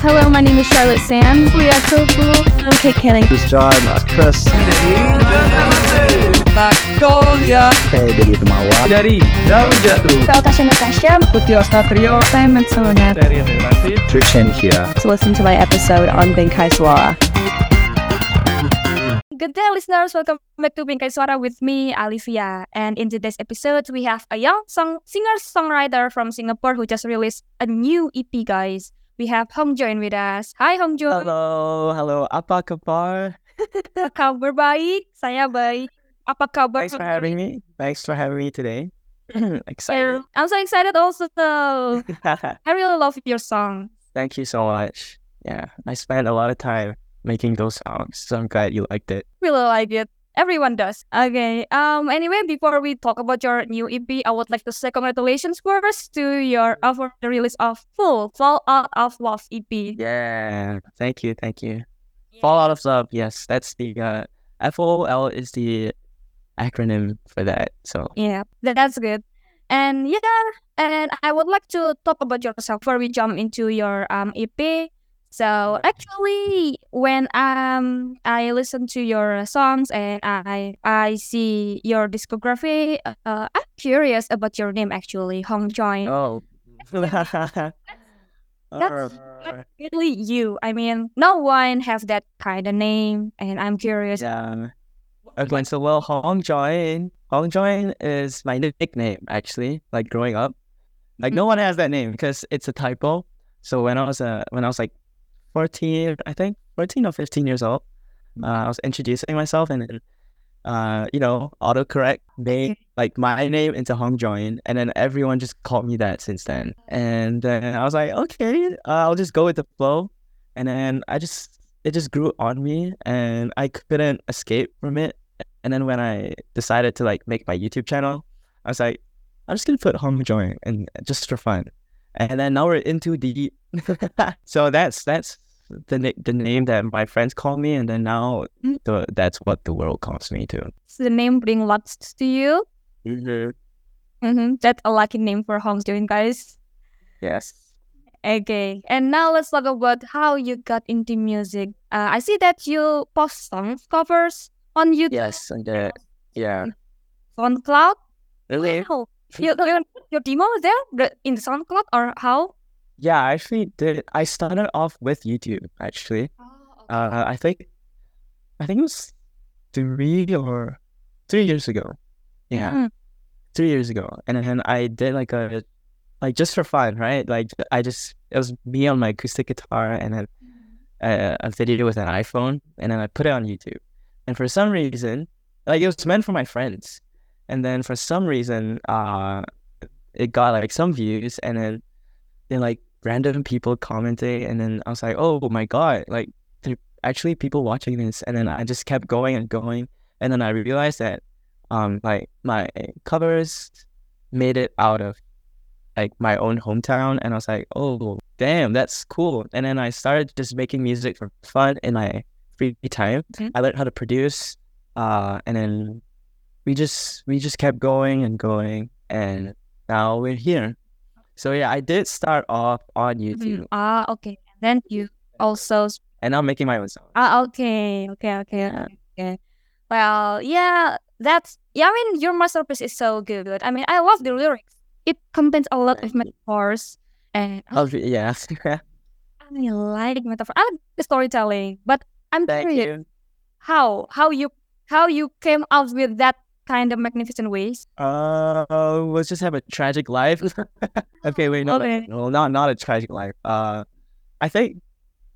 Hello, my name is Charlotte Sands. We are so cool. I'm Kate Canning. This is John, uh, Chris. Magnolia Hey, dari Temawa. dari Daun Jatuh Saya Tasha Natasha. Putih Ostatrio Simon Sonet. dari Relasi Trishan here. To listen to my episode on Bingkai Suara. Good day, listeners. Welcome back to Bingkai Suara with me, Alivia. And in today's episode, we have a young song singer-songwriter from Singapore who just released a new EP, guys. We have Hong Join with us. Hi, Hong Join. Halo, halo. Apa kabar? Kabar baik? Saya baik. Apa kabar? Thanks for having me. Thanks for having me today. Excited. I'm so excited also. Though. I really love your song. Thank you so much. Yeah, I spent a lot of time making those songs, so I'm glad you liked it. Really like it. Everyone does. Okay. Um. Anyway, before we talk about your new EP, I would like to say congratulations first to your uh, for the release of Full Fall Out of Love EP. Yeah, thank you, thank you. Fall out of love. Yes, that's the uh, FOL is the acronym for that. So Yeah, tha- that's good. And yeah, and I would like to talk about yourself before we jump into your um EP. So actually, when um I listen to your songs and I I see your discography, uh, I'm curious about your name actually, Hong Join. oh. That's-. Really, you. I mean, no one has that kind of name, and I'm curious. Yeah. Okay, so well, Hong Join. Hong Join is my nickname actually. Like growing up, like no one has that name because it's a typo. So when I was uh, when I was like fourteen, I think fourteen or fifteen years old, uh, I was introducing myself and then, uh, you know, autocorrect made like my name into Hong Join, and then everyone just called me that since then. And then I was like, okay, uh, I'll just go with the flow, and then I just it just grew on me and I couldn't escape from it. And then when I decided to like make my YouTube channel, I was like, I'm just gonna put Hong Join and just for fun. And then now we're into deep. so that's that's the na- the name that my friends call me, and then now Mm. the, that's what the world calls me too. Does the name bring lots to you? Mm-hmm. Mm-hmm. That's a lucky name for Hong Join, guys. Yes. Okay, and now let's talk about how you got into music. Uh, I see that you post songs covers on YouTube, Yes. And the yeah. SoundCloud. Really? Wow. You, you, your demo is there in the SoundCloud or how? Yeah. I actually did. I started off with YouTube actually. Uh, I think, I think it was three or three years ago. Yeah, Mm. three years ago, and then I did like a, like just for fun, right? Like I just it was me on my acoustic guitar and then a, a video with an iPhone, and then I put it on YouTube. And for some reason, like it was meant for my friends, and then for some reason, uh, it got like some views, and then then like random people commenting, and then I was like, oh my god, like actually people watching this, and then I just kept going and going, and then I realized that um like my covers made it out of like my own hometown and I was like, oh damn, that's cool. And then I started just making music for fun in my free time. Mhm. I learned how to produce, uh, and then we just we just kept going and going and now we're here. So yeah, I did start off on Mhm. YouTube Ah, okay. And then you also and I'm making my own song ah, okay, okay, okay, Yeah. okay. Well, yeah, that's yeah. I mean, your masterpiece is so good. I mean, I love the lyrics. It contains a lot of metaphors, and Oh, yeah. I like metaphor. I like the storytelling, but I'm Thank curious you. how how you how you came out with that kind of magnificent ways. Uh, let's just have a tragic life. okay, wait, no, Okay. no, not not a tragic life. Uh, I think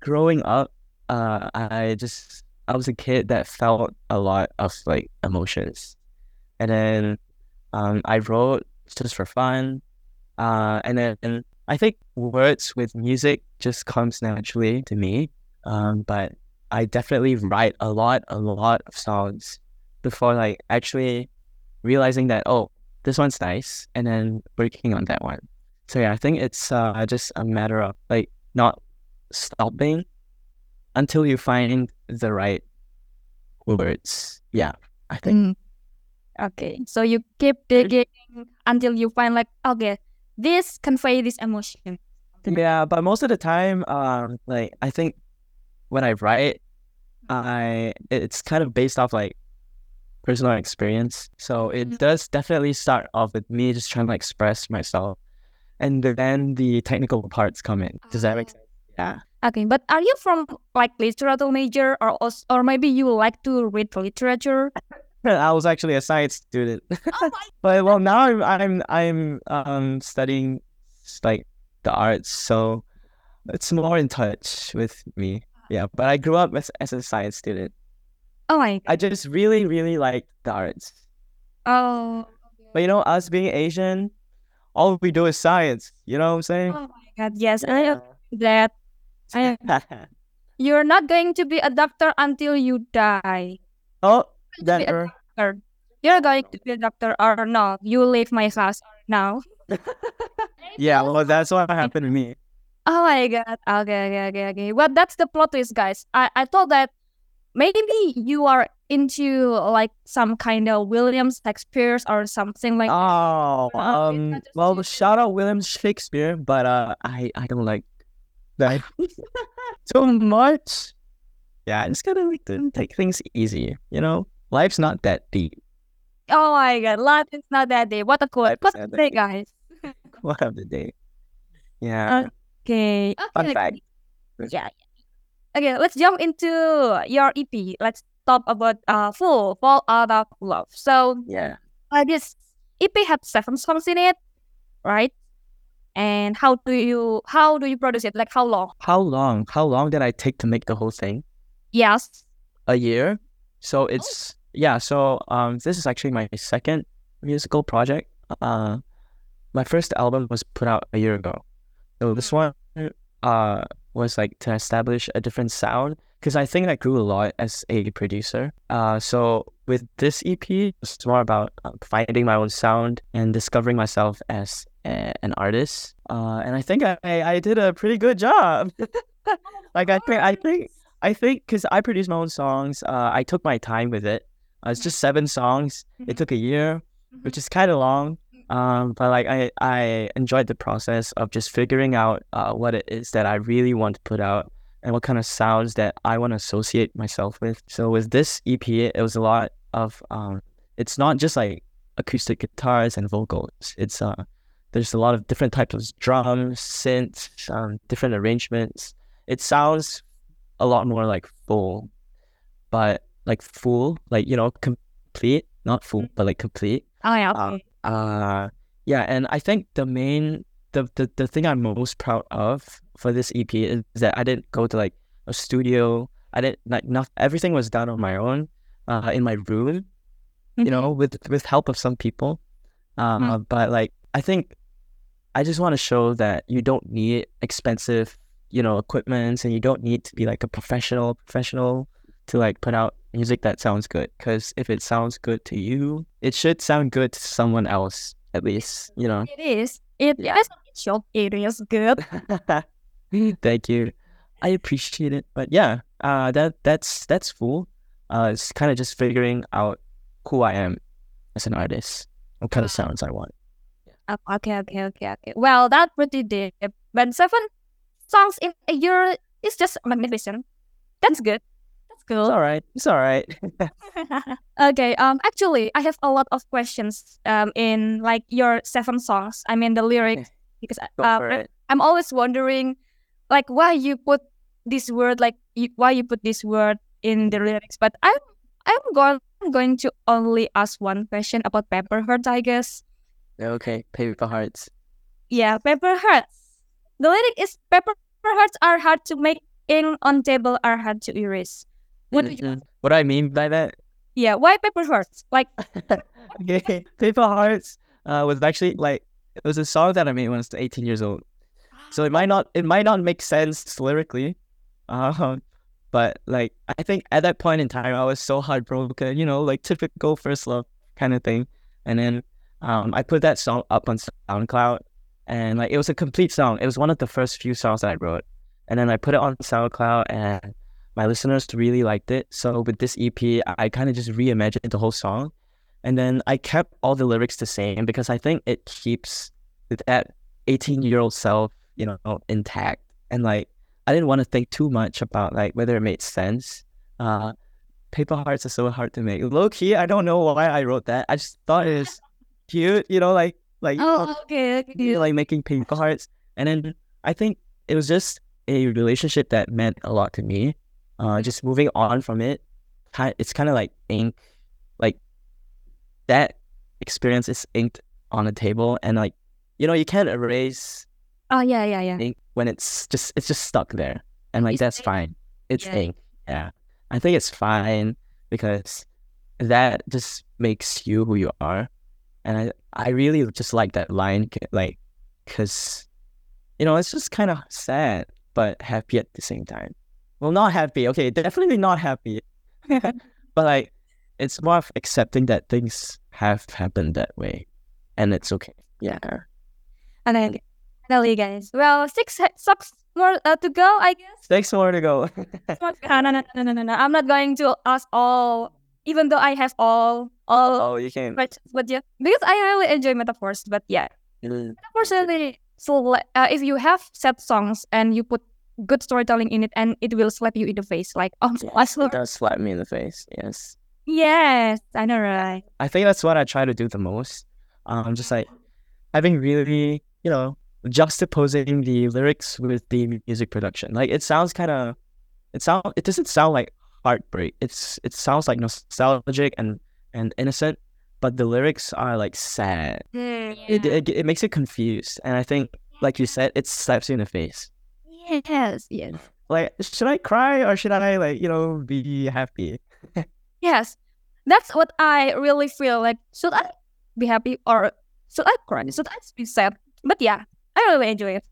growing up, uh, I just I was a kid that felt a lot of like emotions, and then um, I wrote just for fun, uh, and then and I think words with music just comes naturally to me. Um, but I definitely write a lot, a lot of songs before like actually realizing that oh this one's nice and then working on that one so yeah i think it's uh, just a matter of like not stopping until you find the right words yeah i think Mm. Okay, so you keep digging until you find like okay, this convey this emotion. Yeah, but most of the time, um, like I think when I write, I it's kind of based off like personal experience. So it Mhm. does definitely start off with me just trying to express myself, and then the technical parts come in. Does that make sense? Yeah. Okay, but are you from like literature major or or maybe you like to read literature? I was actually a science student, oh but well now I'm I'm I'm um studying like the arts, so it's more in touch with me. Yeah, but I grew up as, as a science student. Oh my I just really, really like the arts. Oh. But you know, us being Asian, all we do is science. You know what I'm saying? Oh my god, yes. I that I you're not going to be a doctor until you die. oh, You're going to be a never. doctor. You're going to be a doctor or no. You leave my house now. Yeah, well, that's what happened to me. Oh my god. Okay, okay, okay, okay. Well that's the plot twist, guys. I, I thought that maybe you are into like some kind of William Shakespeare or something like Oh, Uh, it's um, well, you. shout out William Shakespeare, but uh, I I don't like that too much. Yeah, I just gotta like to take things easy. You know, life's not that deep. Oh my god, life is not that deep. What a quote. What a that guys. What of the day? Yeah. Okay. Fun okay. fact. Yeah. Okay, let's jump into your EP. Let's talk about uh full fall out of love. So Yeah. uh, this EP had seven songs in it, right? And how do you how do you produce it? Like how long? How long? How long did I take to make the whole thing? Yes. a year. So it's yeah. So um, this is actually my second musical project. Uh, my first album was put out a year ago. So this one uh was like to establish a different sound because I think I grew a lot as a producer. Uh, so with this EP, it's more about uh, finding my own sound and discovering myself as a, an artist. Uh, and I think I, I did a pretty good job. like I think I think I think because I produce my own songs, uh, I took my time with it. Uh, it's just seven songs. It took a year, which is kind of long. Um, but like I, I enjoyed the process of just figuring out uh, what it is that I really want to put out and what kind of sounds that I want to associate myself with. So with this EP, it was a lot of um, it's not just like acoustic guitars and vocals. It's uh, there's a lot of different types of drums, synths, um, different arrangements. It sounds a lot more like full, but like full, like you know, complete, not full, but like complete. Oh yeah. Uh, Okay. Uh, yeah, and I think the main, the, the the thing I'm most proud of for this EP is that I didn't go to like a studio. I didn't like not everything was done on my own, uh, in my room, you know, with with help of some people. Uh, but like I think I just want to show that you don't need expensive, you know, equipment, and you don't need to be like a professional professional to like put out music that sounds good. Because if it sounds good to you, it should sound good to someone else at least, you know. It is. It Yeah. yes, it's your it is good. Thank you. I appreciate it. But yeah, uh, that that's that's full. Uh, it's kind of just figuring out who I am as an artist, what kind of sounds I want. Oh, Okay, okay, okay, okay. Well, that's pretty deep. But seven songs in a year is just magnificent. That's good. It's cool. all right. It's all right. okay. Um. Actually, I have a lot of questions. Um. In like your seven songs. I mean the lyrics because Go uh. I'm always wondering, like, why you put this word, like, you, why you put this word in the lyrics. But I'm I'm going I'm going to only ask one question about Paper Hearts, I guess. Okay, paper hearts. Yeah, Paper Hearts. The lyric is Paper Hearts are hard to make, ink on table are hard to erase. What do you? What do I mean by that? Yeah, why paper Hearts? Like, okay, paper hearts. Uh, was actually like it was a song that I made when I was 18 years old. So it might not it might not make sense lyrically, uh, but like I think at that point in time I was so heartbroken, you know, like typical first love kind of thing. And then um, I put that song up on SoundCloud, and like it was a complete song. It was one of the first few songs that I wrote, and then I put it on SoundCloud, and my listeners really liked it. So with this EP, I, I kind of just reimagined the whole song, and then I kept all the lyrics the same because I think it keeps that 18 year old self you know, intact. And like, I didn't want to think too much about like whether it made sense. Uh, paper hearts are so hard to make. Low key, I don't know why I wrote that. I just thought it was cute, you know, like like Oh, okay. okay. you know, like making paper hearts. And then I think it was just a relationship that meant a lot to me. Uh, just moving on from it, it's kind of like ink, like that experience is inked on a table, and like you know, you can't erase Oh, yeah, yeah, yeah. ink when it's just it's just stuck there, and like It's that's ink. fine. It's Yeah. ink. Yeah, I think it's fine because that just makes you who you are, and I I really just like that line, like, cause you know it's just kind of sad but happy at the same time. Well, not happy. Okay, definitely not happy, but like it's more of accepting that things have happened that way, and it's okay. Yeah. And then finally, guys. Well, six socks more uh, to go, I guess. Six more to go. no, no, no, no, no, no, no. I'm not going to ask all, even though I have all, all oh, you can. But, with you because I really enjoy metaphors. But yeah, metaphors really. So uh, if you have sad songs and you put good storytelling in it, and it will slap you in the face, like oh, Yes, it does slap me in the face. Yes. yes, I know, right? I think that's what I try to do the most. Um, just like having really, you know, juxtaposing the lyrics with the music production. Like it sounds kind of, it sound, it doesn't sound like heartbreak. It's it sounds like nostalgic and and innocent, but the lyrics are like sad. It, it it makes it confused, and I think, like you said, it slaps you in the face. Yes, yes, Like, should I cry or should I like, you know, be happy? yes. That's what I really feel like. Should I be happy or should I cry? Should I be sad? But yeah, I really enjoy it.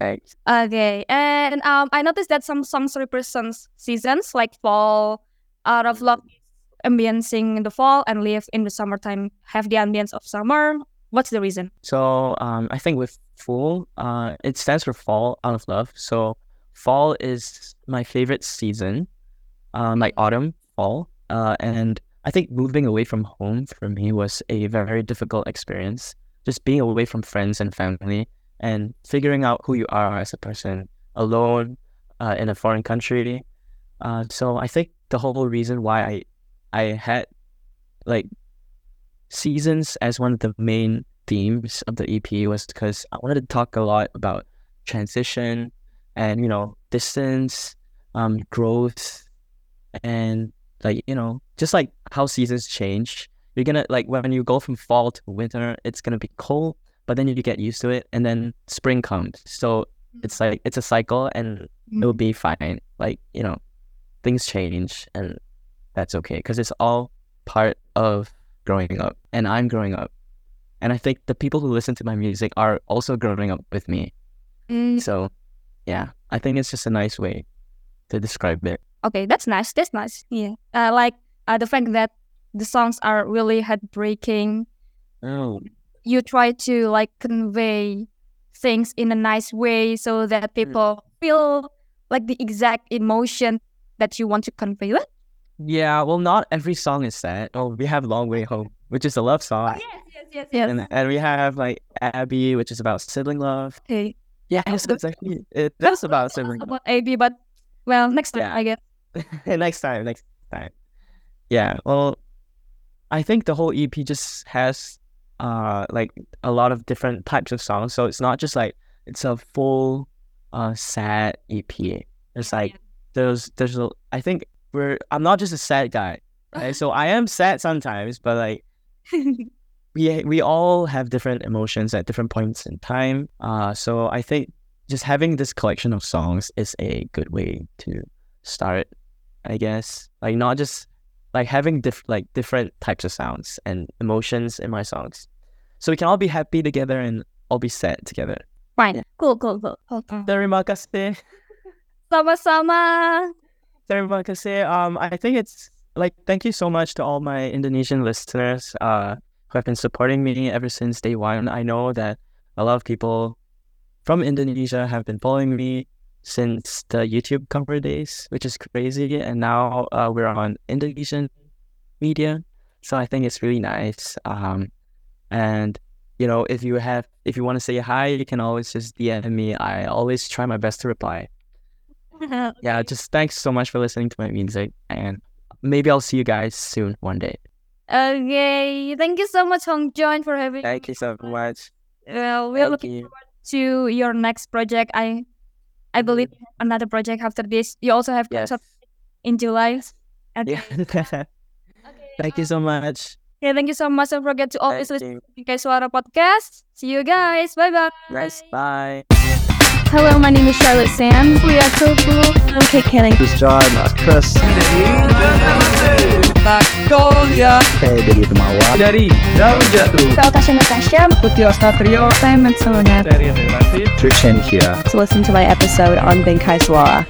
Like, Okay, and um, I noticed that some songs represents seasons like fall, out of love, ambiancing in the fall, and live in the summertime have the ambience of summer. What's the reason? So um, I think with Fool, uh, it stands for Fall Out of Love. So fall is my favorite season, um, like autumn, fall. Uh, and I think moving away from home for me was a very difficult experience. Just being away from friends and family and figuring out who you are as a person alone uh, in a foreign country. Uh, so I think the whole reason why I I had like seasons as one of the main themes of the EP was because I wanted to talk a lot about transition and you know distance, um, growth, and like you know just like how seasons change. You're gonna like when you go from fall to winter, it's gonna be cold, but then you get used to it, and then spring comes. So it's like it's a cycle, and it'll be fine. Like you know, things change, and that's okay because it's all part of growing up, and I'm growing up. And I think the people who listen to my music are also growing up with me. Mm, So, yeah, I think it's just a nice way to describe it. okay, that's nice. That's nice. Yeah, uh, like uh, the fact that the songs are really heartbreaking. Oh, You try to like convey things in a nice way so that people feel like the exact emotion that you want to convey. Yeah. Well, not every song is sad. Oh, we have "Long Way Home," which is a love song, yes, yes, yes, yes. and and we have like Abby, which is about sibling love. Okay. Yeah, it's, it's actually it, that's about sibling love. about AB, but well, next time Yeah. I guess. next time, next time. Yeah, well, I think the whole EP just has uh like a lot of different types of songs. So it's not just like it's a full uh sad EP. It's like there's there's a I think we're I'm not just a sad guy. Right? so I am sad sometimes, but like we we all have different emotions at different points in time. Uh, so I think just having this collection of songs is a good way to start. I guess like not just like having diff- like different types of sounds and emotions in my songs, so we can all be happy together and all be sad together. Fine. Cool, cool, cool. cool. Terima kasih. Sama-sama. Terima kasih. Um, I think it's like thank you so much to all my Indonesian listeners uh who have been supporting me ever since day one. I know that a lot of people from Indonesia have been following me since the YouTube cover days, which is crazy. And now uh, we're on Indonesian media, so I think it's really nice. Um, and you know, if you have if you want to say hi, you can always just DM me. I always try my best to reply. Yeah, just thanks so much for listening to my music, and maybe I'll see you guys soon one day. okay. Thank you so much, Hong Join, for having. Thank you so much. Well, we're Thank looking you. to your next project. I, I mm-hmm. believe you have another project after this. You also have Yes. in July. Okay. Yeah. Thank you so um, much. Okay, thank you so much. Don't forget to always Thank listen you. to Suara podcast. See you guys. Bye bye. Guys, bye. Hello, my name is Charlotte Sands. We are so cool. I'm Kate Canning. This is John, that's Chris. Magnolia. Saya dari Temawa. Dari Daun Jatuh. Saya Tasha Natasha. Putih Satrio. Saya Matsuna. Dari Afif. Trishan here. to listen to my episode on Bingkai Suara.